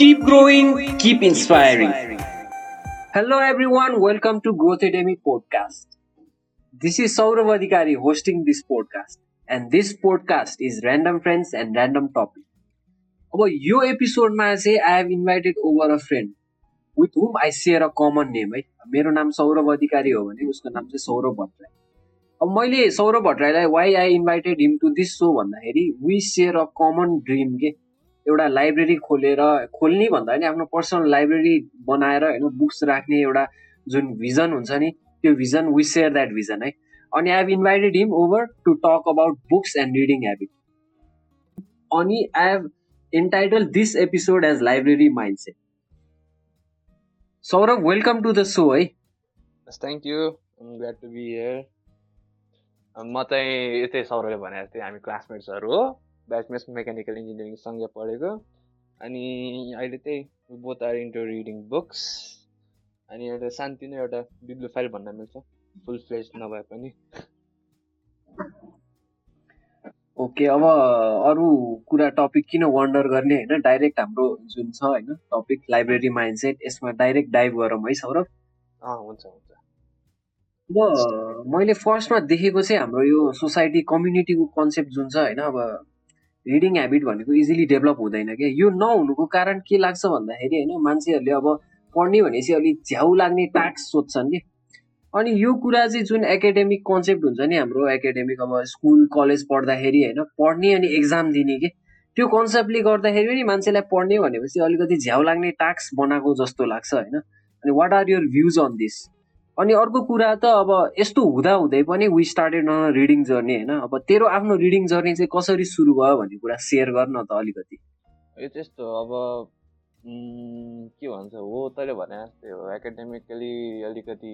Keep growing, keep inspiring. Hello everyone, welcome to Growth Academy podcast. This is Saurav Adhikari hosting this podcast and this podcast is random friends and random topic. अब यो एपिसोडमा चाहिँ I have invited over a friend with whom I share a common name है मेरो नाम सौरभ अधिकारी हो भने उसको नाम चाहिँ सौरभ भट्टराई अब मैले Saurabh भट्टराईलाई why I invited him to this show भन्दाखेरि we share a common dream के एउटा लाइब्रेरी खोलेर खोल्ने भन्दा पनि आफ्नो पर्सनल लाइब्रेरी बनाएर होइन बुक्स राख्ने एउटा जुन भिजन हुन्छ नि त्यो vision we share that vision है। अनि I have invited him over to talk about books and reading habit अनि I have entitle this episode as library mindset Saurabh welcome to the show है thank you glad to be here म चाहिँ यतै सौरभले भने जस्तै हामी क्लासमेट्सहरू हो। ब्याचमेट्स mechanical engineering सँगै पढेको। अनि अहिले त्यही both are into reading books अनि एउटा शान्ति नै एउटा बिब्लोफाइल भन्न मिल्छ फुल फ्लेज नभए पनि। ओके अब अरू कुरा टपिक किन वन्डर गर्ने होइन? डाइरेक्ट हाम्रो जुन छ होइन टपिक लाइब्रेरी माइन्डसेट यसमा डाइरेक्ट डाइभ गरौँ है सौरभ। हुन्छ हुन्छ। अब मैले फर्स्टमा देखेको चाहिँ हाम्रो यो सोसाइटी कम्युनिटीको कन्सेप्ट जुन छ होइन अब रिडिङ ह्याबिट भनेको इजिली डेभलप हुँदैन क्या यो नहुनुको कारण के लाग्छ भन्दाखेरि होइन मान्छेहरूले अब पढ्ने भनेपछि अलिक झ्याउ लाग्ने टास्क सोध्छन् कि। अनि यो कुरा चाहिँ जुन एकाडेमिक कन्सेप्ट हुन्छ नि हाम्रो एकाडेमिक अब स्कुल कलेज पढ्दाखेरि होइन पढ्ने अनि एक्जाम दिने कि त्यो कन्सेप्टले गर्दाखेरि पनि मान्छेलाई पढ्ने भनेपछि अलिकति झ्याउ लाग्ने टास्क बनाएको जस्तो लाग्छ होइन। अनि what are your views on this अनि अर्को कुरा त अब यस्तो हुँदा हुँदै पनि we started on reading journey होइन? अब तेरो आफ्नो रिडिङ जर्नी चाहिँ कसरी सुरु भयो भन्ने कुरा सेयर गर्न त अलिकति। यो त्यस्तो अब के भन्छ हो तैँले भने जस्तै हो एकाडेमिकली अलिकति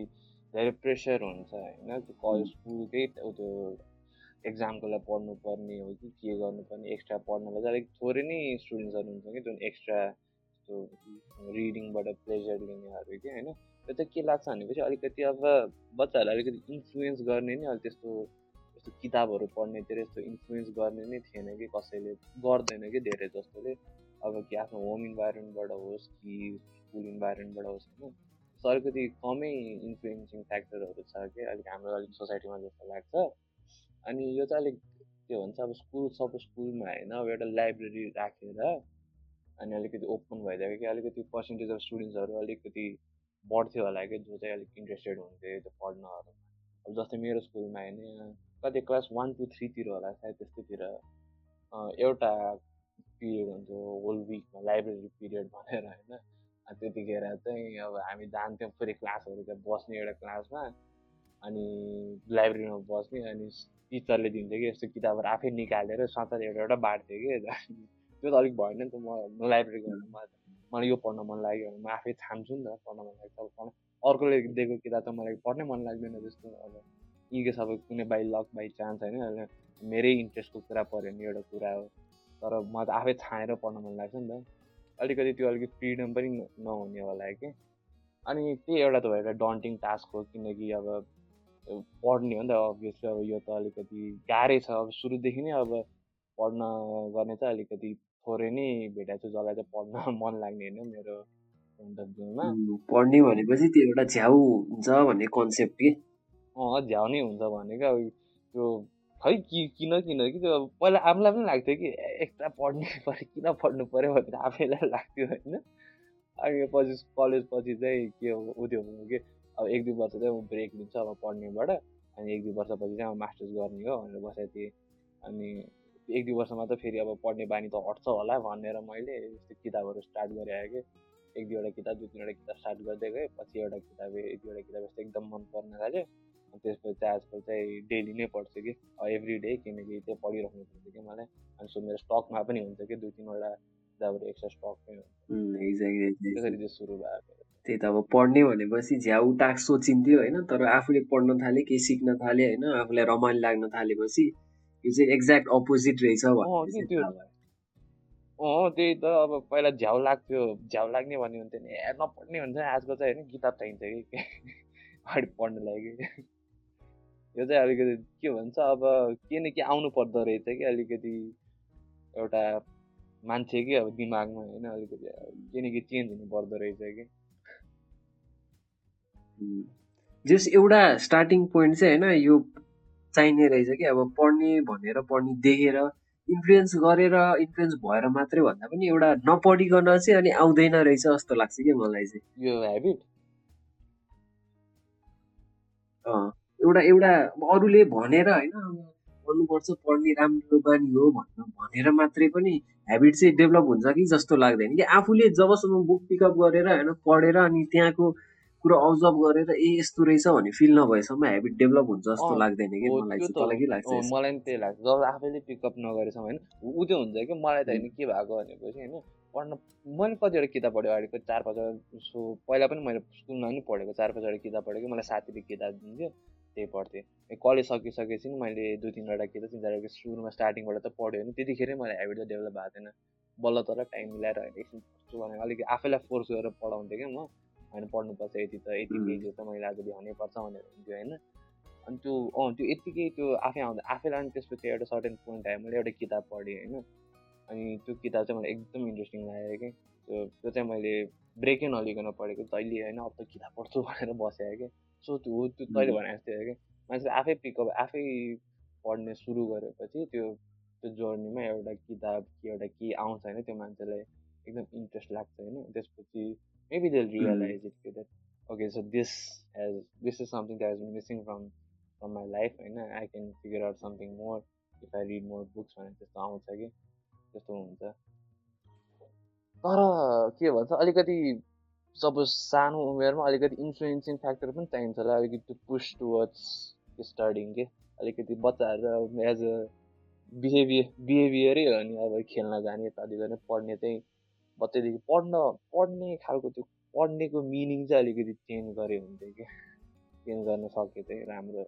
धेरै प्रेसर हुन्छ होइन? स्कुलकै त्यो एक्जामको लागि पढ्नुपर्ने हो कि के गर्नुपर्ने एक्स्ट्रा पढ्नलाई चाहिँ अलिक थोरै नै स्टुडेन्ट्सहरू हुन्छ कि जुन एक्स्ट्रा त्यो रिडिङबाट प्लेजर लिनेहरू कि होइन? त्यो चाहिँ के लाग्छ भनेपछि अलिकति अब बच्चाहरूलाई अलिकति इन्फ्लुएन्स गर्ने नि अलिक त्यस्तो यस्तो किताबहरू पढ्नेतिर यस्तो इन्फ्लुएन्स गर्ने नै थिएन कि कसैले गर्दैन कि धेरै जस्तोले। अब कि आफ्नो होम इन्भाइरोमेन्टबाट होस् कि स्कुल इन्भाइरोमेन्टबाट होस् होइन। सो अलिकति कमै इन्फ्लुएन्सिङ फ्याक्टरहरू छ कि अलिक हाम्रो अलिक सोसाइटीमा जस्तो लाग्छ। अनि यो चाहिँ अलिक के भन्छ अब स्कुल सब स्कुलमा होइन अब एउटा लाइब्रेरी राखेर अनि अलिकति ओपन भइदिएको कि अलिकति पर्सेन्टेज अफ स्टुडेन्ट्सहरू अलिकति बढ्थ्यो होला कि जो चाहिँ अलिक इन्ट्रेस्टेड हुन्थ्यो त्यो पढ्नहरू। अब जस्तै मेरो स्कुलमा होइन कति क्लास वान टू थ्रीतिर होला सायद त्यस्तैतिर एउटा पिरियड हुन्थ्यो होल विकमा लाइब्रेरी पिरियड भनेर होइन? त्यतिखेर चाहिँ अब हामी जान्थ्यौँ फेरि क्लासहरू त्यहाँ बस्ने एउटा क्लासमा अनि लाइब्रेरीमा बस्ने अनि टिचरले दिन्थ्यो कि यस्तो किताबहरू आफै निकालेर सचार एउटा एउटा बाँड्थ्यो कि त्यो त अलिक भएन नि त म लाइब्रेरी गर्नु मलाई मलाई यो पढ्न मन लाग्यो भने म आफै छान्छु नि त पढ्न मन लाग्छ अब पढ्न। अर्कोले दिएको किताब त मलाई पढ्नै मन लाग्दैन जस्तो अब इगेस अब कुनै बाई लक बाई चान्स होइन मेरै इन्ट्रेस्टको कुरा पऱ्यो भने एउटा कुरा हो। तर म त आफै छानेर पढ्न मन लाग्छ नि त। अलिकति त्यो अलिकति फ्रिडम पनि नहुने होला कि। अनि त्यही एउटा त भएर डन्टिङ टास्क हो किनकि अब पढ्ने हो नि त अभियसली अब यो त अलिकति गाह्रै छ। अब सुरुदेखि नै अब पढ्न गर्ने चाहिँ अलिकति थोरै नै भेटाएको छु जसलाई चाहिँ पढ्न मन लाग्ने होइन मेरो पोइन्ट अफ भ्यूमा पढ्ने भनेपछि त्यो एउटा झ्याउ हुन्छ भन्ने कन्सेप्ट कि? अँ झ्याउ नै हुन्छ भनेको अब त्यो खै कि किन किन कि त्यो पहिला आफूलाई पनि लाग्थ्यो कि एक्स्ट्रा पढ्नु पऱ्यो किन पढ्नु पऱ्यो भनेर आफैलाई लाग्थ्यो होइन। अनि पछि कलेज पछि चाहिँ के हो उ त्यो कि अब एक दुई वर्ष चाहिँ ब्रेक लिन्छु अब पढ्नेबाट अनि एक दुई वर्षपछि चाहिँ अब मास्टर्स गर्ने हो भनेर बसेको थिएँ। अनि एक दुई वर्षमा त फेरि अब पढ्ने बानी त हट्छ होला भनेर मैले यस्तो किताबहरू स्टार्ट गरेँ कि। एक दुईवटा किताब दुई तिनवटा किताब स्टार्ट गर्दै गएँ पछि एउटा किताब एक दुईवटा किताब यस्तो एकदम मन पर्न थाल्यो। त्यसपछि चाहिँ आजकल चाहिँ डेली नै पढ्छु कि। एभ्री डे किनकि त्यो पढिराख्नु पर्छ कि मलाई। अनि सो मेरो स्टकमा पनि हुन्छ कि दुई तिनवटा किताबहरू एक्स्ट्रा स्टकमै हुन्छ। त्यसरी चाहिँ सुरु भएको त्यही त अब पढ्ने भनेपछि झ्याउ टाक सोचिन्थ्यो होइन तर आफूले पढ्न थाले केही सिक्न थाले होइन आफूलाई रमाइलो लाग्न थालेपछि यो चाहिँ एक्ज्याक्ट अपोजिट रहेछ अँ त्यही त अब पहिला झ्याउ लाग्थ्यो झ्याउ लाग्ने भन्ने हुन्थ्यो नि। ए नपढ्ने हुन्छ आजकल चाहिँ होइन किताब चाहिन्छ कि? अगाडि पढ्नु लागि। यो चाहिँ अलिकति के भन्छ अब के न के आउनु पर्दो रहेछ कि अलिकति एउटा मान्छे कि अब दिमागमा होइन अलिकति केही न केही चेन्ज हुनु पर्दो रहेछ कि? जस एउटा स्टार्टिङ पोइन्ट चाहिँ होइन यो चाहिने रहेछ कि अब पढ्ने भनेर पढ्ने देखेर इन्फ्लुएन्स गरेर इन्फ्लुएन्स भएर मात्रै भन्दा पनि एउटा नपढिकन चाहिँ अनि आउँदैन रहेछ जस्तो लाग्छ कि मलाई चाहिँ। यो हेबिट एउटा एउटा अरूले भनेर होइन पढ्नुपर्छ पढ्ने राम्रो बानी हो भन्न भनेर मात्रै पनि हेबिट चाहिँ डेभलप हुन्छ कि जस्तो लाग्दैन कि आफूले जबसम्म बुक पिकअप गरेर होइन पढेर अनि त्यहाँको कुरो अब्जर्भ गरेर ए यस्तो रहेछ भन्ने फिल नभएसम्म हेबिट डेभलप हुन्छ जस्तो लाग्दैन कि मलाई के लाग्छ मलाई पनि त्यही लाग्छ। जब आफैले पिकअप नगरेसम्म होइन ऊ त्यो हुन्छ कि मलाई त होइन के भएको भनेपछि होइन पढ्न मैले कतिवटा किताब पढेँ अगाडिको चार पाँचवटा सो पहिला पनि मैले स्कुलमा पनि पढेको चार पाँचवटा किताब पढेको मलाई साथीले किताब दिन्थ्यो त्यही पढ्थेँ। कलेज सकिसकेपछि नि मैले दुई तिनवटा किताब तिन चारवटा सुरुमा स्टार्टिङबाट त पढ्यो होइन त्यतिखेरै मलाई हेबिट त डेभलप भएको थिएन। बल्ल तर टाइम मिलाएर होइन एकछिन पढ्छु भनेर अलिक आफैलाई फोर्स गरेर पढाउँथेँ क्या म। होइन पढ्नुपर्छ यति त यति पेजहरू त मैले आज भ्याउनै भनेर हुन्थ्यो होइन? अनि त्यो अँ त्यो यत्तिकै त्यो आफै आउँदा आफैलाई अनि त्यसपछि एउटा सर्टेन पोइन्ट आयो मैले एउटा किताब पढेँ होइन? अनि त्यो किताब चाहिँ मलाई एकदम इन्ट्रेस्टिङ लाग्यो कि? त्यो त्यो चाहिँ मैले ब्रेकै नलिकन पढेको जहिले होइन अब त किताब पढ्छु भनेर बसेँ क्या? सो त्यो हो त्यो तैँले भने जस्तै हो कि मान्छेले आफै पिकअप आफै पढ्ने सुरु गरेपछि त्यो त्यो जर्नीमा एउटा किताब कि एउटा के आउँछ होइन? त्यो मान्छेलाई एकदम इन्ट्रेस्ट लाग्छ होइन? त्यसपछि maybe they'll hmm. realize mm. it that okay so this has this is something that has been missing from from my life होइन I can figure out something more if I read more books भनेर त्यस्तो आउँछ कि त्यस्तो हुन्छ तर के भन्छ अलिकति सपोज सानो उमेरमा अलिकति इन्फ्लुएन्सिङ फ्याक्टर पनि चाहिन्छ होला अलिकति पुस टुवर्ड्स स्टडिङ के अलिकति बच्चाहरू एज अ बिहेभियर बिहेभियरै हो नि अब खेल्न जाने यताति गर्ने पढ्ने चाहिँ बच्चैदेखि पढ्न पढ्ने खालको त्यो पढ्नेको मिनिङ चाहिँ अलिकति चेन्ज गरे हुन्थ्यो क्या चेन्ज गर्न सके चाहिँ राम्रो।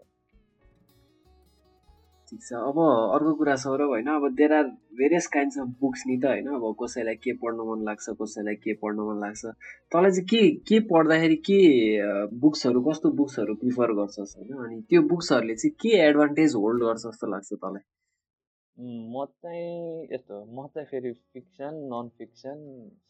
ठिक छ। अब अर्को कुरा सौरभ होइन अब there are various kinds of books नि त होइन अब कसैलाई के पढ्न मन लाग्छ कसैलाई के पढ्न मन लाग्छ। तँलाई चाहिँ के के पढ्दाखेरि के बुक्सहरू कस्तो बुक्सहरू प्रिफर गर्छस् होइन? अनि त्यो बुक्सहरूले चाहिँ के एडभान्टेज होल्ड गर्छ जस्तो लाग्छ तँलाई? म चाहिँ यस्तो म चाहिँ फेरि फिक्सन नन फिक्सन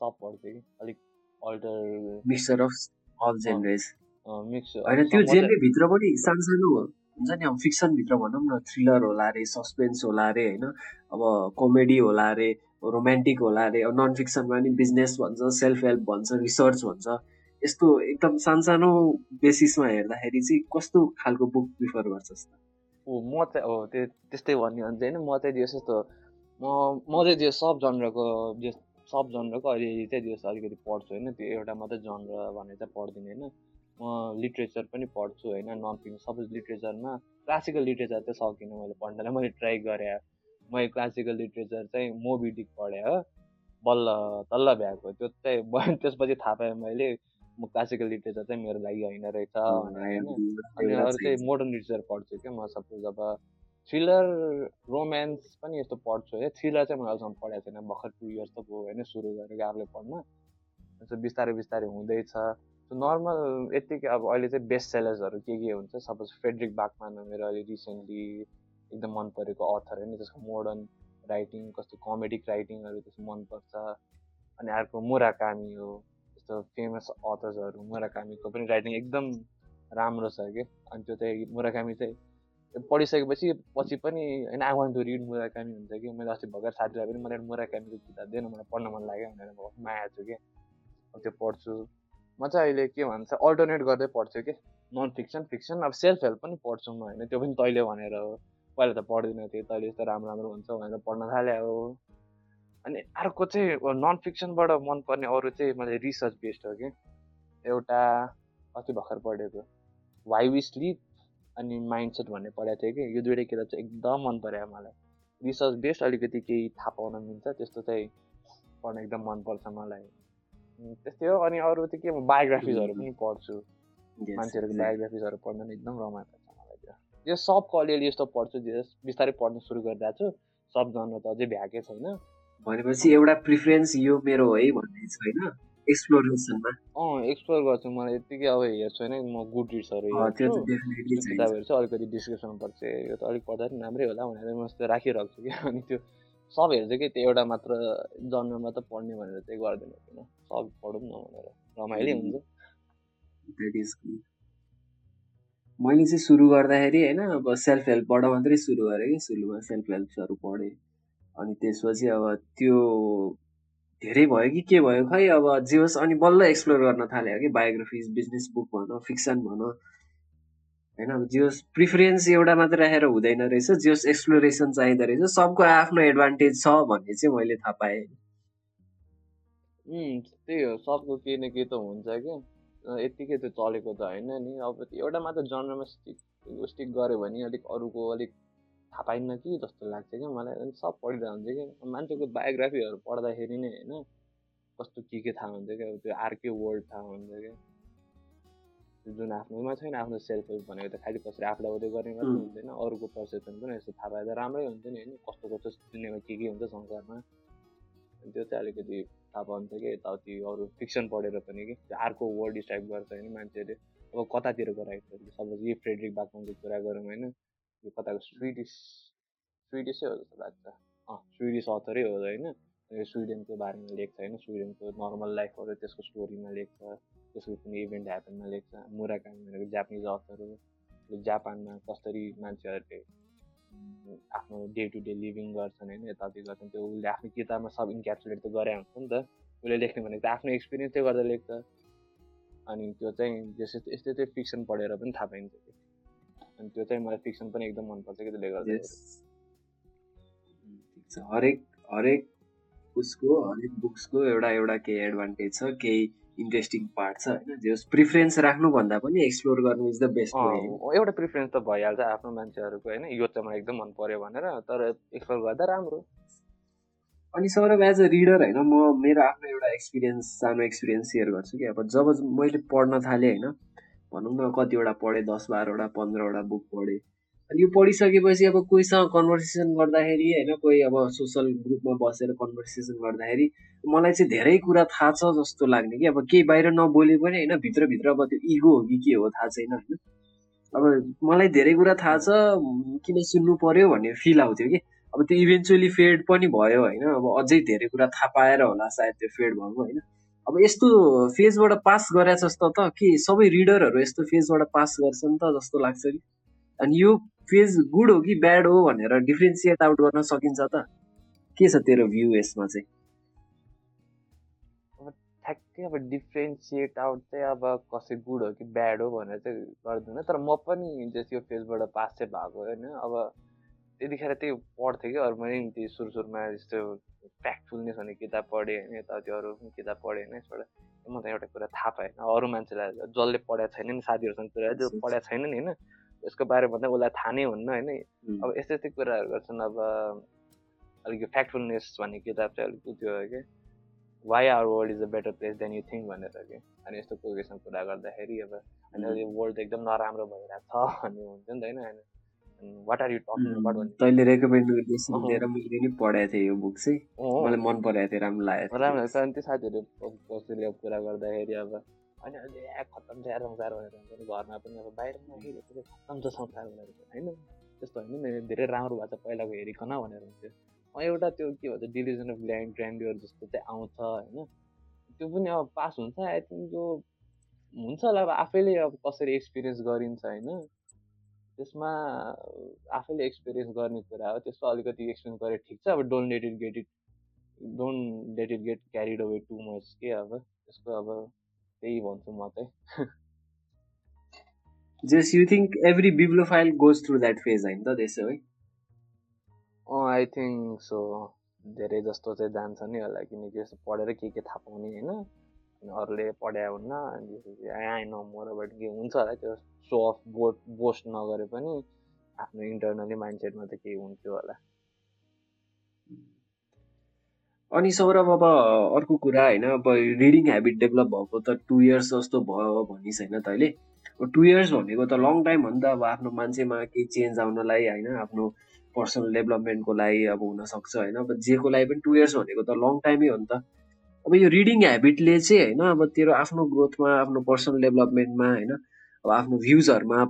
सब पढ्छु कि अलिक alter mixture of all genres mix होइन त्यो जेनरेभित्र पनि सानो सानो हुन्छ नि अब फिक्सनभित्र भनौँ न थ्रिलर होला अरे सस्पेन्स होला अरे होइन? अब कमेडी होला अरे रोमान्टिक होला अरे अब नन फिक्सनमा पनि बिजनेस भन्छ सेल्फ हेल्प भन्छ रिसर्च भन्छ। यस्तो एकदम सानो सानो बेसिसमा हेर्दाखेरि चाहिँ कस्तो खालको बुक प्रिफर गर्छस् त? ऊ म चाहिँ हो त्यो त्यस्तै भन्ने भने चाहिँ होइन। म चाहिँ जस जस्तो म म चाहिँ त्यो सब जनरको जे सब जनरको अहिले चाहिँ जस अलिकति पढ्छु होइन। त्यो एउटा मात्रै जनर भनेर चाहिँ पढ्दिनँ होइन। म लिट्रेचर पनि पढ्छु होइन नन फिक्सन सपोज लिट्रेचरमा क्लासिकल लिट्रेचर चाहिँ सकिनँ मैले पढ्नलाई। मैले ट्राई गरेँ। मैले क्लासिकल लिट्रेचर चाहिँ मोबिडिक पढेँ हो। बल्ल तल्ल भ्याएको। त्यो चाहिँ त्यसपछि थाहा पाएँ मैले। म क्लासिकल लिट्रेचर चाहिँ मेरो लागि होइन रहेछ अनि अरू चाहिँ मोडर्न लिट्रेचर पढ्छु क्या म सपोज अब थ्रिलर रोमान्स पनि यस्तो पढ्छु है। थ्रिलर चाहिँ मैले अहिलेसम्म पढाएको छैन। भर्खर टु इयर्स त भयो होइन सुरु गरेको आफूले पढ्न। यस्तो बिस्तारै बिस्तारै हुँदैछ। नर्मल यत्तिकै अब अहिले चाहिँ बेस्ट सेलर्सहरू के के हुन्छ? सपोज फ्रेडरिक बागमान मेरो अहिले रिसेन्टली एकदम मन परेको अथर होइन। त्यसको मोडर्न राइटिङ कस्तो कमेडिक राइटिङहरू त्यस्तो मनपर्छ। अनि अर्को मुराकामी हो। यस्तो फेमस अथर्सहरू मुराकामीको पनि राइटिङ एकदम राम्रो छ कि? अनि त्यो चाहिँ मुराकामी चाहिँ पढिसकेपछि पछि पनि होइन I want to read Murakami हुन्छ कि? मैले अस्ति भर्खर साथीलाई पनि मलाई मुराकामीको किताब दिएन मलाई पढ्न मन लाग्यो भनेर माया छु कि? त्यो पढ्छु। म चाहिँ अहिले के भन्छ अल्टरनेट गर्दै पढ्छु कि? नन फिक्सन फिक्सन अब सेल्फ हेल्प पनि पढ्छु म होइन? त्यो पनि तैँले भनेर हो। पहिला त पढ्दिनँ थिएँ तैँले यस्तो राम्रो राम्रो हुन्छ भनेर पढ्न थाल्यो। हो अनि अर्को चाहिँ नन फिक्सनबाट मनपर्ने अरू चाहिँ मैले रिसर्च बेस्ड हो कि। एउटा अस्ति भर्खर पढेको? वाइ वी स्लिप अनि माइन्ड सेट भन्ने पढाएको थिएँ कि। यो दुइटै किताब चाहिँ एकदम मन पऱ्यो मलाई। रिसर्च बेस्ड अलिकति केही थाहा पाउन मिल्छ त्यस्तो चाहिँ पढ्न एकदम मनपर्छ मलाई। त्यस्तै हो। अनि अरू चाहिँ के म बायोग्राफिजहरू पनि पढ्छु। मान्छेहरूको बायोग्राफिजहरू पढ्न एकदम रमाइलो छ मलाई त्यो। यो सबको अलिअलि यस्तो पढ्छु बिस्तारै पढ्न सुरु गरिरहेको छु सब जन त अझै भ्याएकै छैन। भनेपछि एउटा प्रिफरेन्स यो मेरो है भन्ने छैन एक्सप्लोरेसनमा अँ एक्सप्लोर गर्छु मलाई यतिकै अब हेर्छु होइन म गुड रिड्सहरू किताबहरू चाहिँ अलिकति डिस्क्रिप्सन पर्छ यो त अलिक पढ्दा पनि राम्रै होला भनेर म यस्तो राखिरहेको छु कि अनि त्यो सब हेर्छ कि त्यो एउटा मात्र जन्म मात्र पढ्ने भनेर चाहिँ गर्दैन किन सब पढौँ न भनेर। रमाइलो हुन्छ। इज गुड मैले चाहिँ सुरु गर्दाखेरि होइन अब सेल्फ हेल्पबाट मात्रै सुरु गरेँ कि सुरुमा सेल्फ हेल्प्सहरू पढेँ। अनि त्यसपछि अब त्यो धेरै भयो कि के भयो खै अब जे होस् अनि बल्ल एक्सप्लोर गर्न थाल्यो कि बायोग्राफिज बिजनेस बुक भन फिक्सन भन। होइन अब जे होस् प्रिफरेन्स एउटा मात्रै राखेर हुँदैन रहेछ जे होस् एक्सप्लोरेसन चाहिँदो रहेछ। सबको आफ्नो एडभान्टेज छ भन्ने चाहिँ मैले थाहा पाएँ। त्यही हो सबको केही न केही त हुन्छ क्या। यत्तिकै त चलेको त होइन नि। अब एउटा मात्र जन्ममा स्टिक स्टिक गऱ्यो भने अलिक अरूको अलिक थाहा पाइन्न कि जस्तो लाग्छ क्या मलाई? अनि सब पढिरहेको हुन्छ कि मान्छेको बायोग्राफीहरू पढ्दाखेरि नै होइन कस्तो के के थाहा हुन्छ क्या? त्यो अर्कै वर्ल्ड थाहा हुन्छ क्या। जुन आफ्नोमा छैन आफ्नो सेल्फ हेल्प भनेको त खालि कसरी आफूलाई उयो गर्ने मात्रै हुँदैन। अरूको पर्सेप्सन पनि यस्तो थाहा पाएर राम्रै हुन्छ नि होइन। कस्तो कस्तो दुनियाँमा के के हुन्छ संसारमा। त्यो चाहिँ अलिकति थाहा पाउँछ कि यताउति अरू फिक्सन पढेर पनि कि? अर्को वर्ड डिस्क्राइब गर्छ होइन मान्छेले। अब कतातिरको राइटरले सपोज यही फ्रेडरिक बाकमको कुरा गरौँ होइन। यो कताको स्विडिस स्विडिसै हो जस्तो लाग्छ अँ स्विडिस अथरै हो होइन स्विडेनको बारेमा लेख्छ होइन स्विडेनको नर्मल लाइफहरू त्यसको स्टोरीमा लेख्छ त्यसको कुनै इभेन्ट ह्यापनमा लेख्छ मुराकामी भनेको जापानिज अथर हो जापानमा कसरी मान्छेहरूले आफ्नो डे टु डे लिभिङ गर्छन् होइन यताउति गर्छन् त्यो उसले आफ्नो किताबमा सब इन्क्याप्सुलेट त गरे हुन्छ नि त उसले लेख्ने भनेको त आफ्नो एक्सपिरियन्सै गर्दा लेख्छ अनि त्यो चाहिँ जस्तै यस्तै चाहिँ फिक्सन पढेर पनि थाहा पाइन्छ अनि त्यो चाहिँ मलाई फिक्सन पनि एकदम मनपर्छ कि त्यसले गर्दा हरेक हरेक उसको हरेक बुक्सको एउटा एउटा केही एडभान्टेज छ केही इन्ट्रेस्टिङ पार्ट छ होइन? जे प्रिफरेन्स राख्नुभन्दा पनि एक्सप्लोर गर्नु इज द बेस्ट एउटा प्रिफरेन्स त भइहाल्छ आफ्नो मान्छेहरूको होइन? यो चाहिँ मलाई एकदम मन पर्यो भनेर तर एक्सप्लोर गर्दा राम्रो। अनि सौरभ एज अ रिडर होइन म मेरो आफ्नो एउटा एक्सपिरियन्स सानो एक्सपिरियन्स सेयर गर्छु कि अब जब मैले पढ्न थालेँ होइन भनौँ न कतिवटा पढेँ दस बाह्रवटा पन्ध्रवटा बुक पढेँ। अनि यो पढिसकेपछि अब कोहीसँग कन्भर्सेसन गर्दाखेरि होइन कोही अब सोसल ग्रुपमा बसेर कन्भर्सेसन गर्दाखेरि मलाई चाहिँ धेरै कुरा थाहा छ जस्तो लाग्ने कि। अब केही बाहिर नबोले पनि होइन भित्रभित्र अब त्यो इगो हो कि के हो थाहा छैन होइन। अब मलाई धेरै कुरा थाहा छ किन सुन्नु पर्यो भन्ने फिल आउँथ्यो कि। अब त्यो इभेन्चुली फेड पनि भयो होइन। अब अझै धेरै कुरा थाहा पाएर होला सायद त्यो फेड भएको होइन। अब यस्तो फेजबाट पास गरे जस्तो त के सबै रिडरहरू यस्तो फेजबाट पास गर्छन् त जस्तो लाग्छ कि अनि यो फेज गुड हो कि ब्याड हो भनेर डिफ्रेन्सिएट आउट गर्न सकिन्छ त? के छ तेरो भ्यू यसमा चाहिँ? ठ्याक्कै अब डिफ्रेन्सिएट आउट चाहिँ अब कसै गुड हो कि ब्याड हो भनेर चाहिँ गर्दैन तर म पनि जस्तो यो फेजबाट पास चाहिँ भएको होइन। अब त्यतिखेर त्यही पढ्थेँ कि अरू मैले त्यो सुरु सुरुमा यस्तो फ्याक्टफुलनेस भन्ने किताब पढेँ होइन यताउति अरू पनि किताब पढेँ होइन यसबाट म त एउटा कुरा थाहा पाएँ अरू मान्छेलाई जसले पढाएको छैन नि साथीहरूसँग कुरा जो पढाएको छैन नि होइन यसको बारेमा भन्दा उसलाई थाहा नै हुन्न होइन। अब यस्तै यस्तै कुराहरू गर्छन्। अब अलिक फ्याक्टफुलनेस भन्ने किताब चाहिँ अलिक त्यो हो कि why our world is a better place than you think भनेर कि। अनि यस्तो कोकेसँग कुरा गर्दाखेरि अब यो वर्ल्ड एकदम नराम्रो भइरहेको छ भन्ने हुन्छ नि त होइन। What are you talking about तैँले रेकमेन्डेसन दिएर मैले नि पढाएको थिएँ यो बुक चाहिँ। मलाई मन परेको थियो राम्रो लाग्यो राम्रो लाग्छ अनि त्यो साथीहरू कसैले कुरा गर्दाखेरि अब होइन अहिले खत्तम छ संसार भनेर हुन्छ घरमा पनि अब हेरेको खत्तम छ संसार भनेर होइन? त्यस्तो होइन नि धेरै राम्रो भएको छ पहिलाको हेरिकन भनेर हुन्थ्यो। एउटा त्यो के भन्छ डिलिजन अफ ल्यान्ड ग्रान्डियर जस्तो चाहिँ आउँछ होइन? त्यो पनि अब पास हुन्छ आई थिङ्क यो हुन्छ होला अब आफैले अब कसरी एक्सपिरियन्स गरिन्छ होइन? त्यसमा आफैले एक्सपिरियन्स गर्ने कुरा हो त्यसमा अलिकति एक्सपिरियन्स गरेर ठिक छ अब don't let it get it don't let it get carried away too much के अब त्यसको अब त्यही भन्छु म चाहिँ। Just you think every bibliophile goes through that phase होइन त त्यसो है अँ आई थिङ्क सो धेरै जस्तो चाहिँ जान्छ नि होला किनकि यस्तो पढेर के के थाहा पाउने होइन? अरूले पढाए हुन्न अनि आइ नो मोर हुन्छ होला त्यो सो अफ बोट बोस्ट नगरे पनि आफ्नो इन्टरनली माइन्डसेटमा त केही हुन्थ्यो होला। अनि सौरभ अब अर्को कुरा होइन अब रिडिङ हेबिट डेभलप भएको त टु इयर्स जस्तो भयो भनिस् होइन तैँले टु इयर्स भनेको त लङ टाइम हो नि त अब आफ्नो मान्छेमा केही चेन्ज आउनलाई होइन आफ्नो पर्सनल डेभलपमेन्टको लागि अब हुनसक्छ होइन। अब जेको लागि पनि टु इयर्स भनेको त लङ टाइमै हो नि त। अब यो रिडिङ हेबिटले चाहिँ होइन अब तेरो आफ्नो ग्रोथमा आफ्नो पर्सनल डेभलपमेन्टमा होइन अब आफ्नो भ्युजहरूमा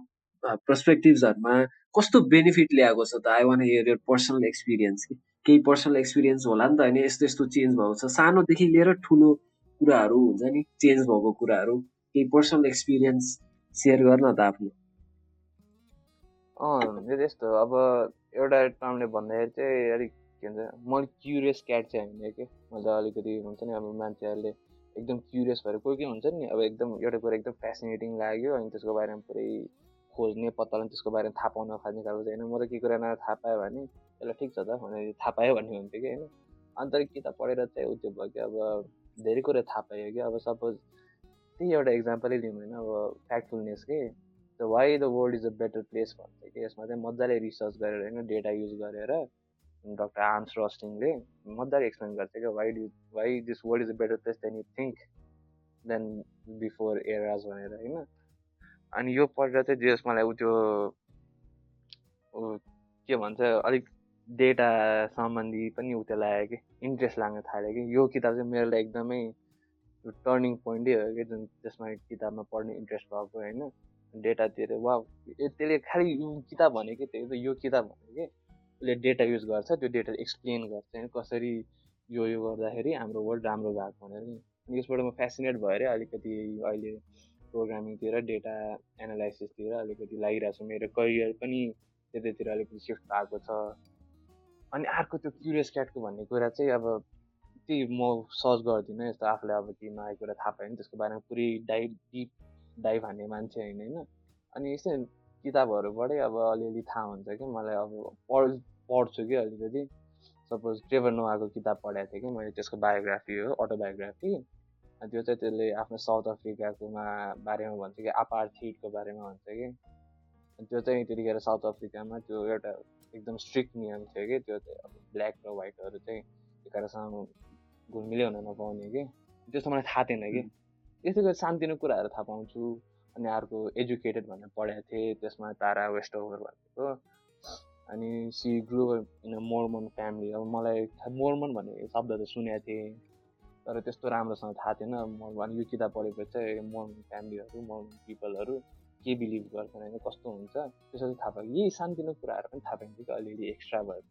पर्सपेक्टिभ्सहरूमा कस्तो बेनिफिट ल्याएको छ त? I want hear your personal experience कि केही पर्सनल एक्सपिरियन्स होला नि त होइन यस्तो यस्तो चेन्ज भएको छ। सानोदेखि लिएर ठुलो कुराहरू हुन्छ नि चेन्ज भएको कुराहरू। केही पर्सनल एक्सपिरियन्स सेयर गर्न त आफ्नो। अँ यो त्यस्तो अब एउटा टर्मले भन्दाखेरि चाहिँ अलिक के भन्छ म क्युरियस क्याट चाहिँ होइन कि मैले अलिकति हुन्छ नि अब मान्छेहरूले एकदम क्युरियस भएर कोही कोही हुन्छ नि अब एकदम एउटा कुरा एकदम फेसिनेटिङ लाग्यो अनि त्यसको बारेमा पुरै खोज्ने पत्ता लगाउने त्यसको बारेमा थाहा पाउन खोज्ने खालको चाहिँ होइन। म त के कुरा न थाहा पायो भने यसलाई ठिक छ त भनेर थाहा पायो भन्ने हुन्थ्यो कि होइन। अन्त किताब पढेर चाहिँ त्यो भयो कि अब धेरै कुरा थाहा पायो कि अब सपोज त्यही एउटा इक्जाम्पलै लिउँ होइन अब फ्याक्टफुलनेस के। The why the world is a better place भन्छ कि। यसमा चाहिँ मजाले रिसर्च गरेर होइन डेटा युज गरेर डक्टर आर्म्स रस्टिङले मजाले एक्सप्लेन गर्छ क्या why do why this world is a better place than you think than before eras भनेर होइन अनि यो पढेर चाहिँ जेस मलाई उ त्यो के भन्छ अलिक डेटा सम्बन्धी पनि उ त्यो लाग्यो कि इन्ट्रेस्ट लाग्न थाल्यो कि यो किताब चाहिँ मेरो लागि एकदमै टर्निङ पोइन्टै हो कि जुन त्यसमा किताबमा पढ्ने इन्ट्रेस्ट भएको होइन डेटातिर वा त्यसले खालि किताब भनेको त्यो यो किताब भनेको कि उसले डेटा युज गर्छ त्यो डेटा एक्सप्लेन गर्छ होइन कसरी यो यो गर्दाखेरि हाम्रो वर्ल्ड राम्रो भएको भनेर नि। अनि यसबाट म फेसिनेट भएर अलिकति अहिले प्रोग्रामिङतिर डेटा एनालाइसिसतिर अलिकति लागिरहेको छु। मेरो करियर पनि त्यतैतिर अलिकति सिफ्ट भएको छ। अनि अर्को त्यो क्युरियस क्याटको भन्ने कुरा चाहिँ अब त्यही म सर्च गर्दिनँ यस्तो आफूलाई अब केही नआएको कुरा थाहा पायो भने त्यसको बारेमा पुरै डाइ डिप डाइभ हान्ने मान्छे होइन होइन। अनि यस्तै किताबहरूबाटै अब अलिअलि थाहा हुन्छ कि मलाई अब पढ पढ्छु कि अलिकति। सपोज ट्रेभर नोआको किताब पढाएको थिएँ कि मैले त्यसको बायोग्राफी हो अटोबायोग्राफी त्यो चाहिँ त्यसले आफ्नो साउथ अफ्रिकाकोमा बारेमा भन्छ कि आपार्थिडको बारेमा भन्छ कि। त्यो चाहिँ त्यतिखेर साउथ अफ्रिकामा त्यो एउटा एकदम स्ट्रिक्ट नियम थियो कि त्यो चाहिँ अब ब्ल्याक र व्हाइटहरू चाहिँ एकाअर्कासँग घुलमिलै हुन नपाउने कि। त्यस्तो मलाई थाहा थिएन कि। यस्तै गरी सानतिनो कुराहरू थाहा पाउँछु। अनि अर्को एजुकेटेड भनेर पढाएको थिएँ त्यसमा तारा वेस्ट ओभर भनेको। अनि she grow in Mormon family अब मलाई मोर्मन भन्ने शब्द त सुनेको थिएँ तर त्यस्तो राम्रोसँग थाहा थिएन। अनि यो किताब पढेपछि चाहिँ मोर्मन फ्यामिलीहरू मोर्मन पिपलहरू के बिलिभ गर्छन् होइन कस्तो हुन्छ त्यसो थाहा पायो। यही सानतिनो कुराहरू पनि थाहा पाइन्छ कि अलिअलि एक्स्ट्रा भयो।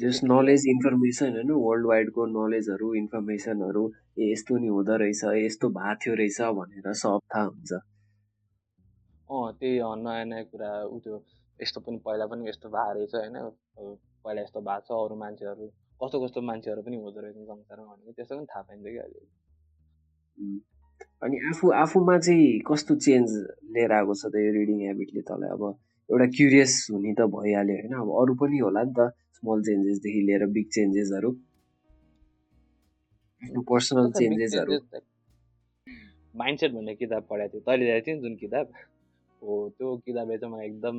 जस नलेज इन्फर्मेसन होइन वर्ल्ड वाइडको नलेजहरू इन्फर्मेसनहरू ए यस्तो नि हुँदो रहेछ यस्तो भएको थियो रहेछ भनेर सब थाहा हुन्छ। अँ त्यही नयाँ नयाँ कुरा उ त्यो यस्तो पनि पहिला पनि यस्तो भएको रहेछ होइन? पहिला यस्तो भएको छ अरू मान्छेहरू कस्तो कस्तो मान्छेहरू पनि हुँदो रहेछ संसारमा भनेको त्यस्तो पनि थाहा पाइन्छ कि अहिले। अनि आफू आफूमा चाहिँ कस्तो चेन्ज लिएर आएको छ त यो रिडिङ हेबिटले तँलाई? अब एउटा क्युरियस हुने त भइहाल्यो होइन? अब अरू पनि होला नि त। स्मल चेन्जेसदेखि लिएर बिग चेन्जेसहरू पर्सनल चेन्जेसहरू माइन्डसेट भन्ने किताब पढाएको थियो। तैँले ल्याएको थियो जुन किताब? हो त्यो किताबले चाहिँ मलाई एकदम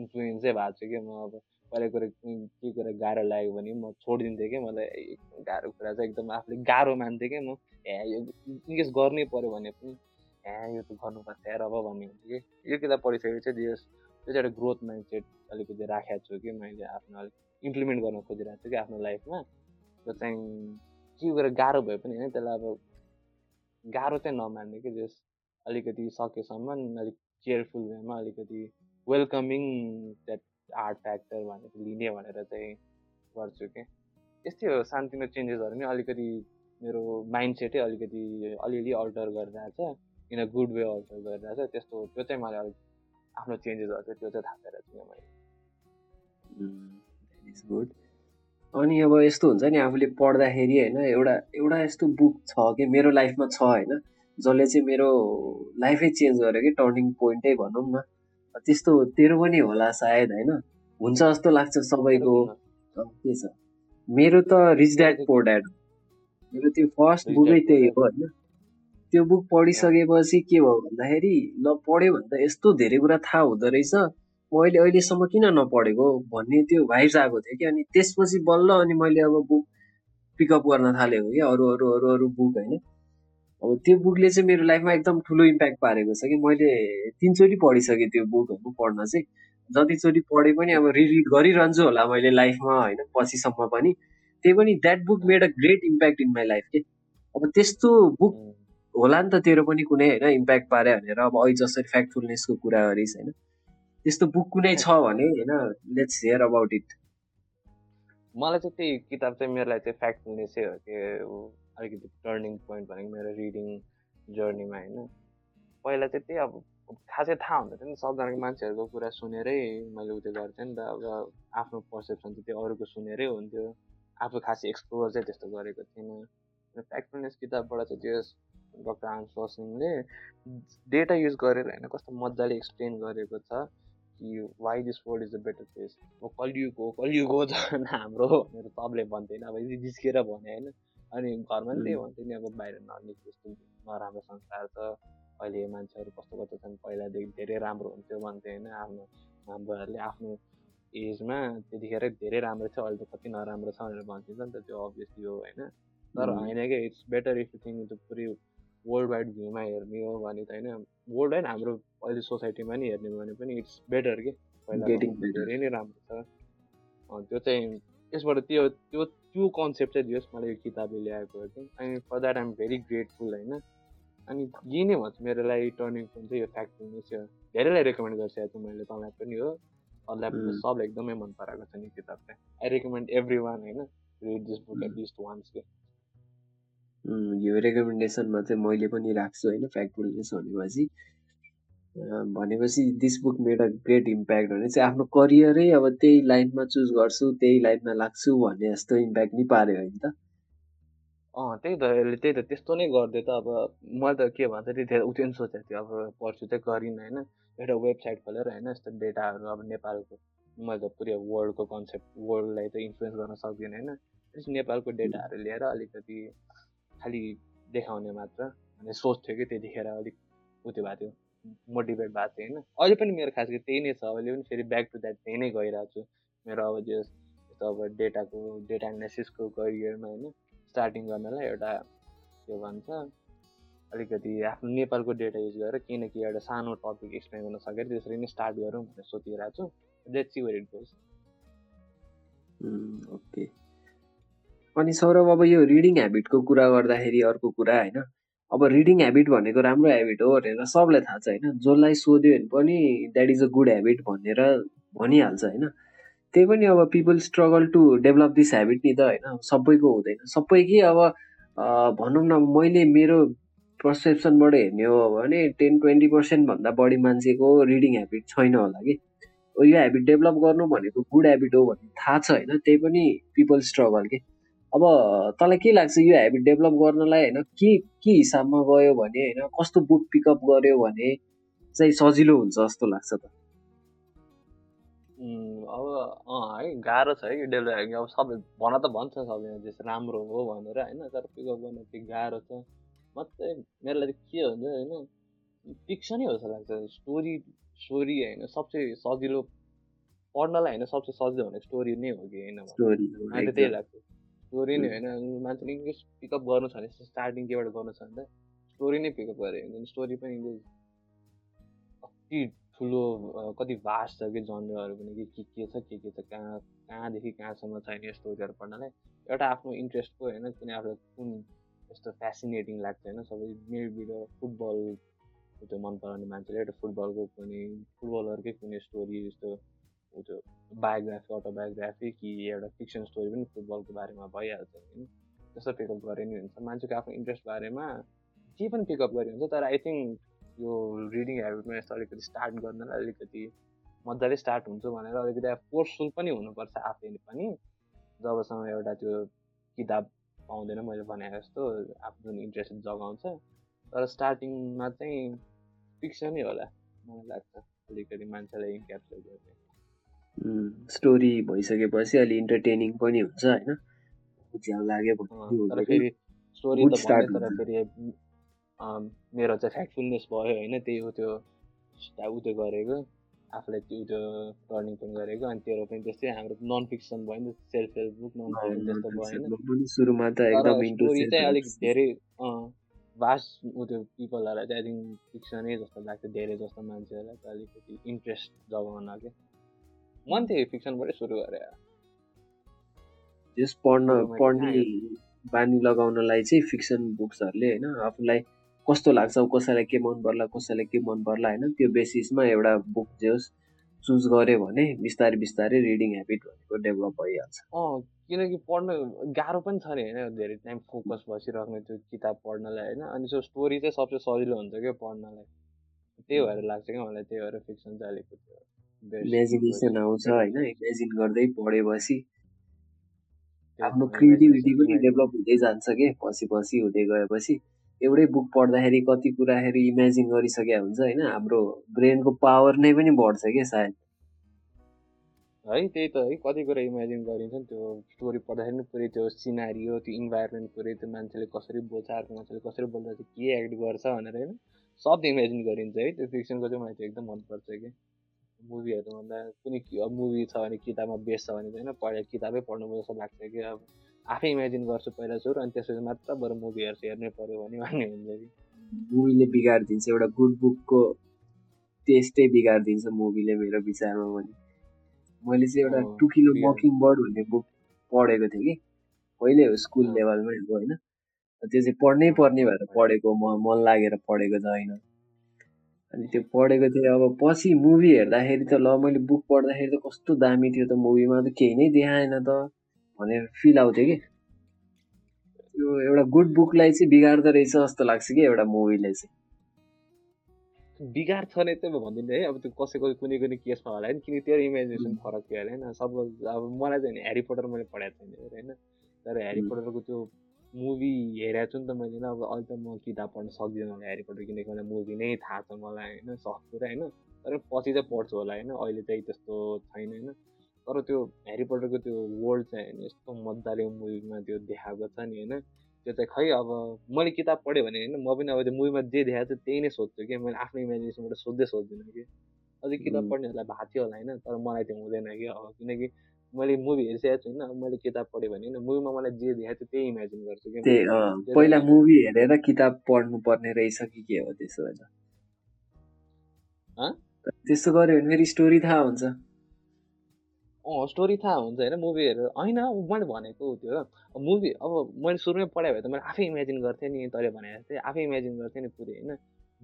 इन्फ्लुएन्सै भएको छु कि म अब पहिला कुरा के कुरा गाह्रो लाग्यो भने म छोडिदिन्थेँ कि मलाई गाह्रो कुरा चाहिँ एकदम आफूले गाह्रो मान्थेँ कि म। ए यो इनकेस गर्नै पऱ्यो भने पनि ए यो त गर्नुपर्छ यार अब भन्ने हुन्थ्यो कि। यो किताब पढिसकेपछि त्यो चाहिँ एउटा ग्रोथ माइन्डसेट अलिकति राखेको छु कि मैले आफ्नो अलिक इम्प्लिमेन्ट गर्न खोजिरहेको छु कि आफ्नो लाइफमा। त्यो चाहिँ के गरेर गाह्रो भए पनि होइन त्यसलाई अब गाह्रो चाहिँ नमान्ने कि जस अलिकति सकेसम्म अलिक केयरफुल वेमा अलिकति वेलकमिङ द्याट आर्ट फ्याक्टर भनेर लिने भनेर चाहिँ गर्छु कि। यस्तै हो सानोतिनो चेन्जेसहरू पनि अलिकति मेरो माइन्ड सेटै अलिकति अलिअलि अल्टर गरिरहेछ in a good way alter गरिरहेछ त्यस्तो त्यो चाहिँ मलाई अलिक आफ्नो चेन्जेसहरू चाहिँ त्यो चाहिँ थाहा पाएर थिएँ मैले इज गुड। अनि अब यस्तो हुन्छ नि आफूले पढ्दाखेरि होइन एउटा एउटा यस्तो बुक छ कि मेरो लाइफमा छ होइन जसले चाहिँ मेरो लाइफै चेन्ज गर्यो कि टर्निङ पोइन्टै भनौँ न। त्यस्तो तेरो पनि होला सायद होइन। हुन्छ जस्तो लाग्छ सबैको। के छ? मेरो त रिच ड्याड पोर ड्याड मेरो त्यो फर्स्ट बुकै त्यही हो होइन। त्यो बुक पढिसकेपछि के भयो भन्दाखेरि ल पढ्यो भने त यस्तो धेरै कुरा थाहा हुँदो रहेछ। म अहिले अहिलेसम्म किन नपढेको भन्ने त्यो भाइब्स आएको थियो कि? अनि त्यसपछि बल्ल अनि मैले अब बुक पिकअप गर्न थालेको कि? अरू अरू अरू अरू बुक होइन। अब त्यो बुकले चाहिँ मेरो लाइफमा एकदम ठुलो इम्प्याक्ट पारेको छ कि? मैले तिनचोटि पढिसकेँ त्यो बुकहरू पढ्न चाहिँ। जतिचोटि पढे पनि अब रिरिड गरिरहन्छु होला मैले लाइफमा होइन पछिसम्म पनि। त्यही पनि that book made a great impact in my life के? अब त्यस्तो बुक होला नि त तेरो पनि कुनै होइन इम्प्याक्ट पारे भनेर अब अहिले जसरी फ्याक्टफुलनेसको कुरा गरिस् होइन। त्यस्तो बुक कुनै छ भने होइन लेट्स हेयर अबाउट इट मलाई चाहिँ त्यही किताब चाहिँ मेरो लागि चाहिँ फ्याक्टफुलनेसै हो कि अलिकति टर्निङ पोइन्ट भनेको मेरो रिडिङ जर्नीमा होइन। पहिला चाहिँ त्यही अब खासै थाहा हुँदैन नि सबजनाको मान्छेहरूको कुरा सुनेरै मैले उयो गर्थेँ नि त अब आफ्नो पर्सेप्सन चाहिँ त्यो अरूको सुनेरै हुन्थ्यो। आफू खासै एक्सप्लोर चाहिँ त्यस्तो गरेको थिइनँ फ्याक्टफुलनेस किताबबाट चाहिँ त्यो डक्टर आन्स रसिङले डेटा युज गरेर होइन कस्तो मजाले एक्सप्लेन गरेको छ। कि why this world is a better place अब कलियुग हो कलियुग हो झन् हाम्रो भनेर सबले भन्थेन अब जिस्केर भने होइन। अनि घरमा पनि त्यही भन्थ्यो नि अब बाहिर यस्तो नराम्रो संस्कार छ। अहिले मान्छेहरू कस्तो कस्तो छन् पहिलादेखि धेरै राम्रो हुन्थ्यो भन्थ्यो होइन आफ्नो हाम्रोहरूले आफ्नो एजमा त्यतिखेर धेरै राम्रो थियो अहिले त कति नराम्रो छ भनेर भन्थ्यो नि त त्यो अभियसली हो होइन। तर होइन कि it's better if you think त्यो पुरै वर्ल्ड वाइड भ्यूमा हेर्ने हो भने त होइन वर्ल्ड होइन हाम्रो अहिले सोसाइटीमा नि हेर्ने भने पनि इट्स बेटर के? धेरै नै राम्रो छ। त्यो चाहिँ यसबाट त्यो त्यो त्यो कन्सेप्ट चाहिँ दियोस् मलाई यो किताबले ल्याएको हो कि। अनि for that I'm very grateful होइन। अनि यही नै भन्छ मेरो लागि टर्निङ पोइन्ट चाहिँ यो फ्याक्ट्री नै छ धेरैलाई रेकमेन्ड गर्छु आज मैले तपाईँलाई पनि हो। अरूलाई पनि सबलाई एकदमै मन पराएको छ नि किताब चाहिँ आई रेकमेन्ड एभ्री वान होइन read this book at least के। यो रेकमेन्डेसनमा चाहिँ मैले पनि राख्छु होइन फ्याक्टफुलनेस भनेपछि। भनेपछि this book made a great impact भने चाहिँ आफ्नो करियरै अब त्यही लाइनमा चुज गर्छु त्यही लाइनमा लाग्छु भन्ने जस्तो इम्प्याक्ट नि पाऱ्यो होइन त। अँ त्यही त अहिले त्यही त त्यस्तो नै गरिदियो त अब। मैले त के भन्छ त्यही ऊ त्यो सोचेको थियो अब पर्छु चाहिँ गरिनँ होइन। एउटा वेबसाइट खोलेर होइन यस्तो डेटाहरू अब नेपालको मैले त पुरै वर्ल्डको कन्सेप्ट वर्ल्डलाई त इन्फ्लुएन्स गर्न सक्दिनँ होइन। नेपालको डेटाहरू लिएर अलिकति खालि देखाउने मात्र भन्ने सोच्थ्यो कि त्यतिखेर अलिक उत्यो भएको थियो मोटिभेट भएको थियो होइन? अहिले पनि मेरो खास गरी त्यही नै छ अहिले पनि फेरि ब्याक टु द्याट त्यही नै गइरहेको छु। मेरो अब जो अब डेटाको डेटा एनालिसिसको करियरमा होइन? स्टार्टिङ गर्नलाई एउटा के भन्छ अलिकति आफ्नो नेपालको डेटा युज गरेर केही एउटा सानो टपिक एक्सप्लेन गर्न सकेर त्यसरी नै स्टार्ट गरौँ भनेर सोचिरहेको छु। Let's see where it goes okay अनि सौरभ अब यो रिडिङ ह्याबिटको कुरा गर्दाखेरि अर्को कुरा होइन अब रिडिङ ह्याबिट भनेको राम्रो ह्याबिट हो भनेर सबलाई थाहा छ होइन। जसलाई सोध्यो भने पनि that is a good habit भनेर भनिहाल्छ होइन। त्यही पनि अब people struggle to develop this habit नि त होइन सबैको हुँदैन। सबै कि अब भनौँ न मैले मेरो पर्सेप्सनबाट हेर्ने हो भने टेन ट्वेन्टी पर्सेन्टभन्दा बढी मान्छेको रिडिङ ह्याबिट छैन होला कि। यो ह्याबिट डेभलप गर्नु भनेको गुड ह्याबिट हो भन्ने थाहा छ होइन त्यही पनि पिपल स्ट्रगल के। अब तँलाई के लाग्छ यो हेबिट डेभलप गर्नलाई होइन? के के हिसाबमा गयो भने होइन? कस्तो बुक पिकअप गर्यो भने चाहिँ सजिलो हुन्छ जस्तो लाग्छ त? अब अँ है गाह्रो छ है डेभलप अब सबै भन त भन्छ सबैले जस्तो राम्रो हो भनेर होइन? तर पिकअप गर्न चाहिँ गाह्रो छ। मात्रै मेरो लागि के हुन्छ होइन? फिक्सनै हो जस्तो लाग्छ। स्टोरी स्टोरी होइन? सबसे सजिलो पढ्नलाई होइन? सबसे सजिलो भनेको स्टोरी नै हो कि होइन? अहिले त्यही लाग्छ। स्टोरी नै होइन। मान्छेले इङ्ग्लिस पिकअप गर्नु छ भने स्टार्टिङ केबाट गर्नु छ भने त स्टोरी नै पिकअप गरे। हुन्छ स्टोरी पनि इङ्ग्लिस कति ठुलो कति भास्ट छ कि जनरहरू पनि कि के छ के के छ कहाँ कहाँदेखि कहाँसम्म छैन यो स्टोरीहरू पढ्नलाई। एउटा आफ्नो इन्ट्रेस्टको होइन कुनै आफूलाई कुन यस्तो फेसिनेटिङ लाग्छ होइन सबै मेरो फुटबल त्यो मन पराउने मान्छेले एउटा फुटबलको कुनै फुटबलरकै कुनै स्टोरी त्यो बायोग्राफी अटोबायोग्राफी कि एउटा फिक्सन स्टोरी पनि फुटबलको बारेमा भइहाल्छ होइन। त्यस्तो पिकअप गरे नि हुन्छ। मान्छेको आफ्नो इन्ट्रेस्ट बारेमा के पनि पिकअप गरे हुन्छ तर आई थिङ्क यो रिडिङ हेबिटमा यस्तो अलिकति स्टार्ट गर्नलाई अलिकति मजाले स्टार्ट हुन्छ भनेर अलिकति फोर्सफुल पनि हुनुपर्छ आफैले पनि। जबसम्म एउटा त्यो किताब पाउँदैन मैले भने जस्तो आफ्नो जुन इन्ट्रेस्ट जगाउँछ। तर स्टार्टिङमा चाहिँ फिक्सनै होला मलाई लाग्छ। अलिकति मान्छेलाई इन्क्याप्चर गर्ने। स्टोरी भइसकेपछि अलि इन्टरटेनिङ पनि हुन्छ होइन? झ्याउ लाग्यो तर फेरि स्टोरी त तर फेरि मेरो चाहिँ फ्याक्टफुलनेस भयो होइन? त्यही हो त्यो ऊ त्यो गरेको आफूलाई त्यो त्यो टर्निङ पनि गरेको अनि तेरो पनि त्यस्तै हाम्रो नन फिक्सन भयो नि self help book non fiction त्यस्तो भयो होइन सुरुमा त एकदम स्टोरी चाहिँ अलिक धेरै भास्ट ऊ त्यो पिपलहरूलाई चाहिँ आई थिङ्क फिक्सनै जस्तो लाग्छ धेरै जस्तो मान्छेहरूलाई चाहिँ अलिकति इन्ट्रेस्ट जगाउन क्या मन त्यही फिक्सनबाटै सुरु गरे त्यस पढ्न पढ्ने बानी लगाउनलाई चाहिँ फिक्सन बुक्सहरूले होइन आफूलाई कस्तो लाग्छ कसैलाई के मन पर्ला कसैलाई के मन पर्ला होइन त्यो बेसिसमा एउटा बुक जे होस् चुज गऱ्यो भने बिस्तारै बिस्तारै रिडिङ हेबिट भनेको डेभलप भइहाल्छ। अँ किनकि पढ्नु गाह्रो पनि छ नि होइन धेरै टाइम फोकस बसिराख्ने त्यो किताब पढ्नलाई होइन अनि त्यो स्टोरी चाहिँ सबसे सजिलो हुन्छ क्या पढ्नलाई। त्यही भएर लाग्छ क्या मलाई त्यही भएर फिक्सन चाहिँ अलिकति इमेजिनेसन आउँछ होइन इमेजिन गर्दै पढेपछि आफ्नो क्रिएटिभिटी पनि डेभलप हुँदै जान्छ कि पछि पछि हुँदै गएपछि। एउटै बुक पढ्दाखेरि कति कुराहरू इमेजिन गरिसकेका हुन्छ होइन हाम्रो ब्रेनको पावर नै पनि बढ्छ क्या सायद। है त्यही त है कति कुरा इमेजिन गरिन्छ नि त्यो स्टोरी पढ्दाखेरि पुरै त्यो सिनारी हो त्यो इन्भाइरोमेन्ट पुरै त्यो मान्छेले कसरी बोल्छ अर्को मान्छेले कसरी बोल्दा चाहिँ के एक्ट गर्छ भनेर होइन सब इमेजिन गरिन्छ है त्यो फिक्सनको चाहिँ मलाई चाहिँ एकदम मनपर्छ कि। मुभीहरूभन्दा कुनै अब मुभी छ भने किताबमा बेस छ भने चाहिँ होइन पढे किताबै पढ्नु जस्तो लाग्छ कि अब आफै इमेजिन गर्छु पहिला सुरु अनि त्यसपछि मात्र बरु मुभीहरू हेर्नै पऱ्यो भने भन्ने हुन्छ कि। मुभीले बिगारिदिन्छ एउटा गुड बुकको टेस्टै बिगारिदिन्छ मुभीले मेरो विचारमा पनि। मैले चाहिँ एउटा टु किलो मकिङ बर्ड भन्ने बुक पढेको थिएँ कि। कहिले हो? स्कुल लेभलमै हो होइन। त्यो चाहिँ पढ्नै पर्ने भएर पढेको म मन लागेर पढेको त होइन। अनि त्यो पढेको थिएँ अब पछि मुभी हेर्दाखेरि त ल मैले बुक पढ्दाखेरि त कस्तो दामी थियो त मुभीमा त केही नै देखाएन त भनेर फिल आउँथ्यो कि। त्यो एउटा गुड बुकलाई चाहिँ बिगार्दो रहेछ जस्तो लाग्छ कि एउटा मुभीले चाहिँ। बिगार छ नै चाहिँ म भन्दिनँ है अब त्यो कसैको कुनै कुनै केसमा होला होइन किनकि त्यो इमेजिनेसन फरक थियो होइन सपोज अब मलाई चाहिँ ह्यारी पोटर मैले पढाएको छैन होइन तर ह्यारी पोटरको त्यो मुभी हेरेको छु नि त मैले अब अहिले त म किताब पढ्न सक्दिनँ होला ह्यारी पोटर किनकि मलाई मुभी नै थाहा छ मलाई होइन सक्छु पुरा होइन। तर पछि चाहिँ पढ्छु होला होइन अहिले चाहिँ त्यस्तो छैन होइन। तर त्यो ह्यारी पोटरको त्यो वर्ल्ड चाहिँ होइन यस्तो मजाले मुभीमा त्यो देखाएको छ नि होइन। त्यो चाहिँ खै अब मैले किताब पढेँ भने होइन म पनि अब त्यो मुभीमा जे देखाएको छ त्यही नै सोध्छु कि मैले आफ्नो इमेजिनेसनबाट सोध्दै सोध्दिनँ कि। अझै किताब पढ्नेहरूलाई भएको थियो होला होइन तर मलाई त्यो हुँदैन कि अब किनकि मैले मुभी हेरिसकेको छु होइन मैले किताब पढेँ भने होइन मुभीमा मलाई जे देखाएको थियो त्यही इमेजिन गर्छु कि पहिला मुभी हेरेर किताब पढ्नु पर्ने रहेछ कि के हो त्यसो भए त्यस्तो गऱ्यो भने फेरि स्टोरी थाहा हुन्छ। अँ स्टोरी थाहा हुन्छ होइन मुभीहरू होइन मैले भनेको त्यो मुभी अब मैले सुरुमै पढायो भए त मैले आफै इमेजिन गर्थेँ नि तैँले भने जस्तै आफै इमेजिन गर्थेँ नि पुरै होइन?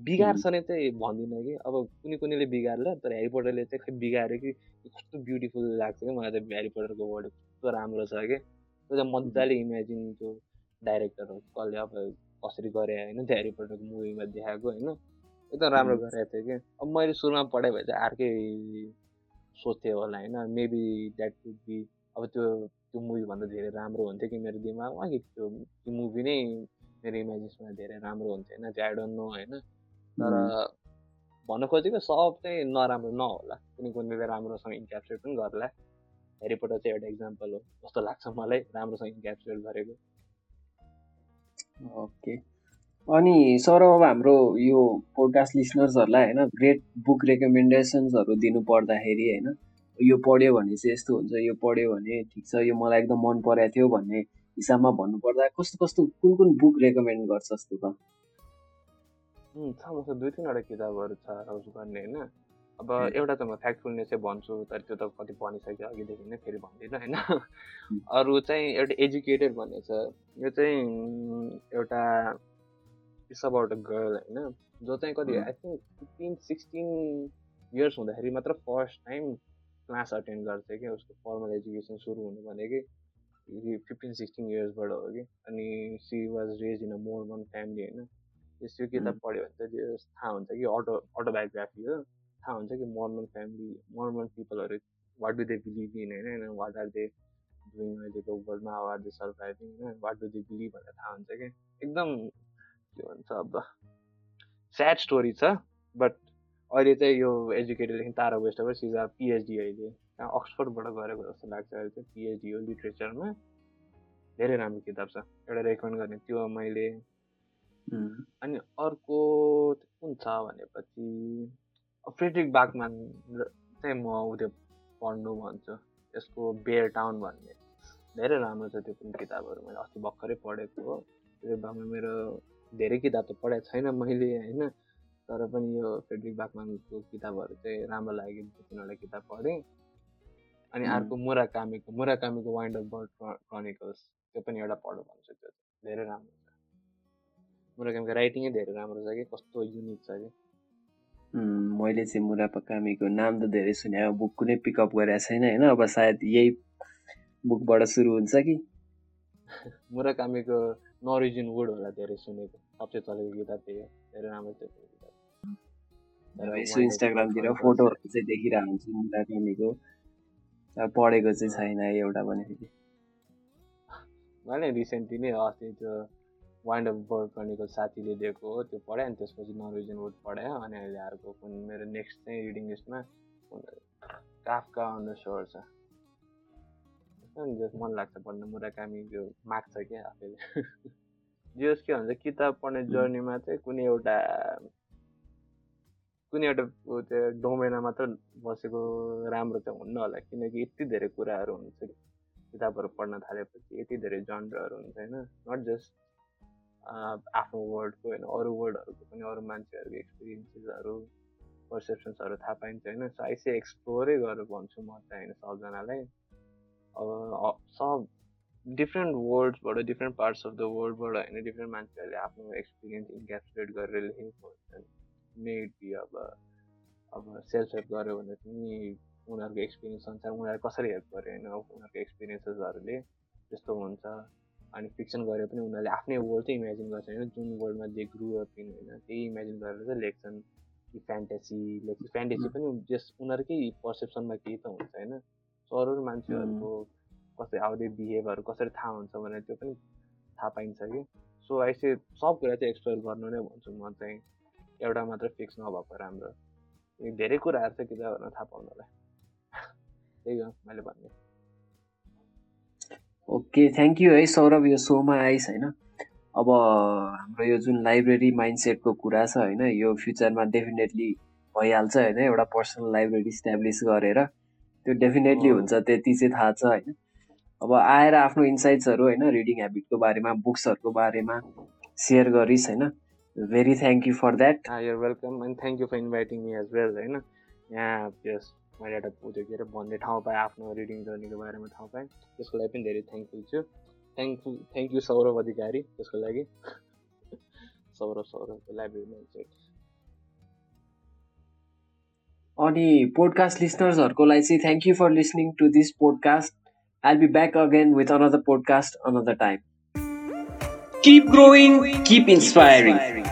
बिगार्छ नै चाहिँ भन्दिनँ कि। अब कुनै कुनैले बिगार्ला तर ह्यारी पोटरले चाहिँ खै बिगाऱ्यो कि कस्तो ब्युटिफुल लाग्छ कि मलाई त ह्यारी पोटरको वर्ड कस्तो राम्रो छ कि त्यो चाहिँ मजाले इमेजिन त्यो डाइरेक्टरहरू कसले अब कसरी गरे होइन त्यो ह्यारी पोटरको मुभीमा देखाएको होइन। एकदम राम्रो गरेको थियो कि अब मैले सुरुमा पढायो भए चाहिँ अर्कै सोच्थेँ होला होइन। मेबी द्याट वुड बी अब त्यो त्यो मुभीभन्दा धेरै राम्रो हुन्थ्यो कि मेरो दिमागमा कि त्यो त्यो मुभी नै मेरो इमेजिनेसनमा धेरै राम्रो हुन्थ्यो होइन त्यो आई डोन्ट नो होइन। तर भन्न खोजेको सब चाहिँ नराम्रो नहोला। कुनै कुनैले राम्रोसँग इन्क्याप्सुलेट पनि गर्ला। हेरिपट चाहिँ एउटा इक्जाम्पल हो जस्तो लाग्छ मलाई राम्रोसँग इन्क्याप्सुलेट गरेको। ओके अनि सर अब हाम्रो यो पोडकास्ट लिसनर्सहरूलाई होइन ग्रेट बुक रेकमेन्डेसन्सहरू दिनु पर्दाखेरि होइन यो पढ्यो भने चाहिँ यस्तो हुन्छ यो पढ्यो भने ठिक छ यो मलाई एकदम मन परेको थियो भन्ने हिसाबमा भन्नुपर्दा कस्तो कस्तो कुन कुन बुक रेकमेन्ड गर्छ जस्तो त? छ मसँग दुई तिनवटा किताबहरू छ रोज गर्ने होइन? अब एउटा त म फ्याक्टफुलनेस चाहिँ भन्छु तर त्यो त कति भनिसक्यो अघिदेखि नै फेरि भन्दिनँ होइन? अरू चाहिँ एउटा एजुकेटेड भन्ने छ यो चाहिँ एउटा इट्स अबाउट अ गर्ल होइन? जो चाहिँ कति I think fifteen sixteen years हुँदाखेरि मात्र फर्स्ट टाइम क्लास अटेन्ड गर्छ कि उसको फर्मल एजुकेसन सुरु हुनु भनेकै फिफ्टिन सिक्सटिन इयर्सबाट हो कि? अनि she was raised in a Mormon family होइन? त्यस त्यो किताब पढ्यो भने चाहिँ त्यो थाहा हुन्छ कि अटो अटोबायोग्राफी हो। थाहा हुन्छ कि Mormon family Mormon पिपलहरू what do they believe in होइन? वाट आर दे डुइङ अहिलेको वर्ल्डमा आर दे सर्भाइभिङ होइन? वाट डु दे बिलिभ भनेर थाहा हुन्छ कि? एकदम के भन्छ अब स्याड स्टोरी छ बट अहिले चाहिँ यो एजुकेटेडदेखि तारा वेस्ट अब सिज पिएचडी अहिले। अक्सफोर्डबाट गरेको जस्तो लाग्छ अहिले चाहिँ पिएचडी हो लिट्रेचरमा धेरै राम्रो किताब छ। एउटा रेकमेन्ड गर्ने। त्यो मैले अनि अर्को कुन छ भनेपछि फ्रेड्रिक बागमान चाहिँ म उत्यो पढ्नु भन्छु। यसको बेयर टाउन भन्ने। धेरै राम्रो छ त्यो पनि किताबहरू। मैले अस्ति भर्खरै पढेको हो। त्यो बागमा मेरो धेरै किताब त पढाएको छैन मैले होइन। तर पनि यो फ्रेडरिक बाकमानको किताबहरू चाहिँ राम्रो लाग्यो दुई तिनवटा किताब पढेँ। अनि अर्को मुरा कामीको मुरा कामीको वाइन्ड अफ बर्ड क्रोनिकल्स त्यो पनि एउटा पढ भन्छु त्यो। धेरै राम्रो छ मुरा कामीको राइटिङै धेरै राम्रो छ कि? कस्तो युनिक छ कि? मैले चाहिँ मुरा कामीको नाम त धेरै सुने बुक कुनै पिकअप गरेको छैन होइन? अब सायद यही बुकबाट सुरु हुन्छ कि? मुराकामीको नरिजिन वुड होला धेरै सुनेको। सबसे चलेको किताब त्यही हो। धेरै राम्रो थियो किताब। यसो इन्स्टाग्रामतिर फोटोहरू चाहिँ देखिरहेको हुन्छु मुराकामीको पढेको चाहिँ छैन एउटा पनि फेरि। मैले रिसेन्टली नै अस्ति त्यो वाइन्ड अफ बर्ड क्रनिकल साथीले दिएको हो त्यो पढाएँ अनि त्यसपछि नरिजन वुड पढाएँ अनि अहिले अर्को कुन मेरो नेक्स्ट चाहिँ रिडिङ लिस्टमा काफका अन सोर छ। जस मन लाग्छ पढ्न मुराकामी त्यो माग्छ क्या आफैले। जस के भन्छ किताब पढ्ने जर्नीमा चाहिँ कुनै एउटा कुनै एउटा त्यो डोमेनमा मात्र बसेको राम्रो चाहिँ हुन्न होला किनकि यति धेरै कुराहरू हुन्छ कि। किताबहरू पढ्न थालेपछि यति धेरै जन्डहरू हुन्छ होइन? नट जस्ट आफ्नो वर्डको होइन अरू वर्डहरूको पनि अरू मान्छेहरूको एक्सपिरियन्सेसहरू पर्सेप्सन्सहरू थाहा पाइन्छ होइन? सो चाहिँ एक्सप्लोरै गरेर भन्छु म चाहिँ होइन सबजनालाई। अब सब डिफ्रेन्ट वर्ड्सबाट डिफ्रेन्ट पार्ट्स अफ द वर्ल्डबाट होइन डिफ्रेन्ट मान्छेहरूले आफ्नो एक्सपिरियन्स इन्क्याप्सुलेट गरेर लेखेको हुन्छ मेड बी अब अब सेल्फ हेल्प गऱ्यो भने पनि उनीहरूको एक्सपिरियन्स अनुसार उनीहरू कसरी हेल्प गर्यो होइन? उनीहरूको एक्सपिरियन्सेसहरूले त्यस्तो हुन्छ। अनि फिक्सन गरे पनि उनीहरूले आफ्नै वर्ल्ड चाहिँ इमेजिन गर्छ होइन। जुन वर्ल्डमा जे ग्रु अप इन होइन त्यही इमेजिन गरेर चाहिँ लेख्छन्। कि फ्यान्टेसी लेख्छ। फ्यान्टेसी पनि जस उनीहरूकै पर्सेप्सनमा केही त हुन्छ होइन। सो अरू मान्छेहरूको कसरी आउँदै बिहेभहरू कसरी थाहा हुन्छ भने त्यो पनि थाहा पाइन्छ कि। सो आइसे सब कुरा चाहिँ एक्सप्लोर गर्नु नै भन्छु म चाहिँ। एउटा मात्र फिक्स नभएको राम्रो धेरै कुराहरू छ किताबहरूमा थाहा पाउनलाई। त्यही हो मैले भन्ने ओके थ्याङ्क यू है सौरभ यो सोमा आइस होइन? अब हाम्रो यो जुन लाइब्रेरी माइन्डसेटको कुरा छ होइन यो फ्युचरमा डेफिनेटली भइहाल्छ होइन एउटा पर्सनल लाइब्रेरी इस्ट्याब्लिस गरेर त्यो डेफिनेटली हुन्छ त्यति चाहिँ थाहा छ होइन? अब आएर आफ्नो इन्साइट्सहरू होइन रिडिङ हेबिटको बारेमा बुक्सहरूको बारेमा सेयर गरिस् होइन? Very thank you for that you're welcome and thank you for inviting me as well होइन? यहाँ मैले एउटा त्यो के अरे भन्ने ठाउँ पाएँ आफ्नो रिडिङ जर्नीको बारेमा ठाउँ पाएँ। त्यसको लागि पनि धेरै थ्याङ्कफुल छु। Thankful thank you Saurabh Adhikari त्यसको लागि। सौरभ सौरभ लाइब्रेरी मान्छे अनि पोडकास्ट लिसनर्सहरूको लागि चाहिँ thank you for listening to this podcast I'll be back again with another podcast another time. Keep growing, keep inspiring.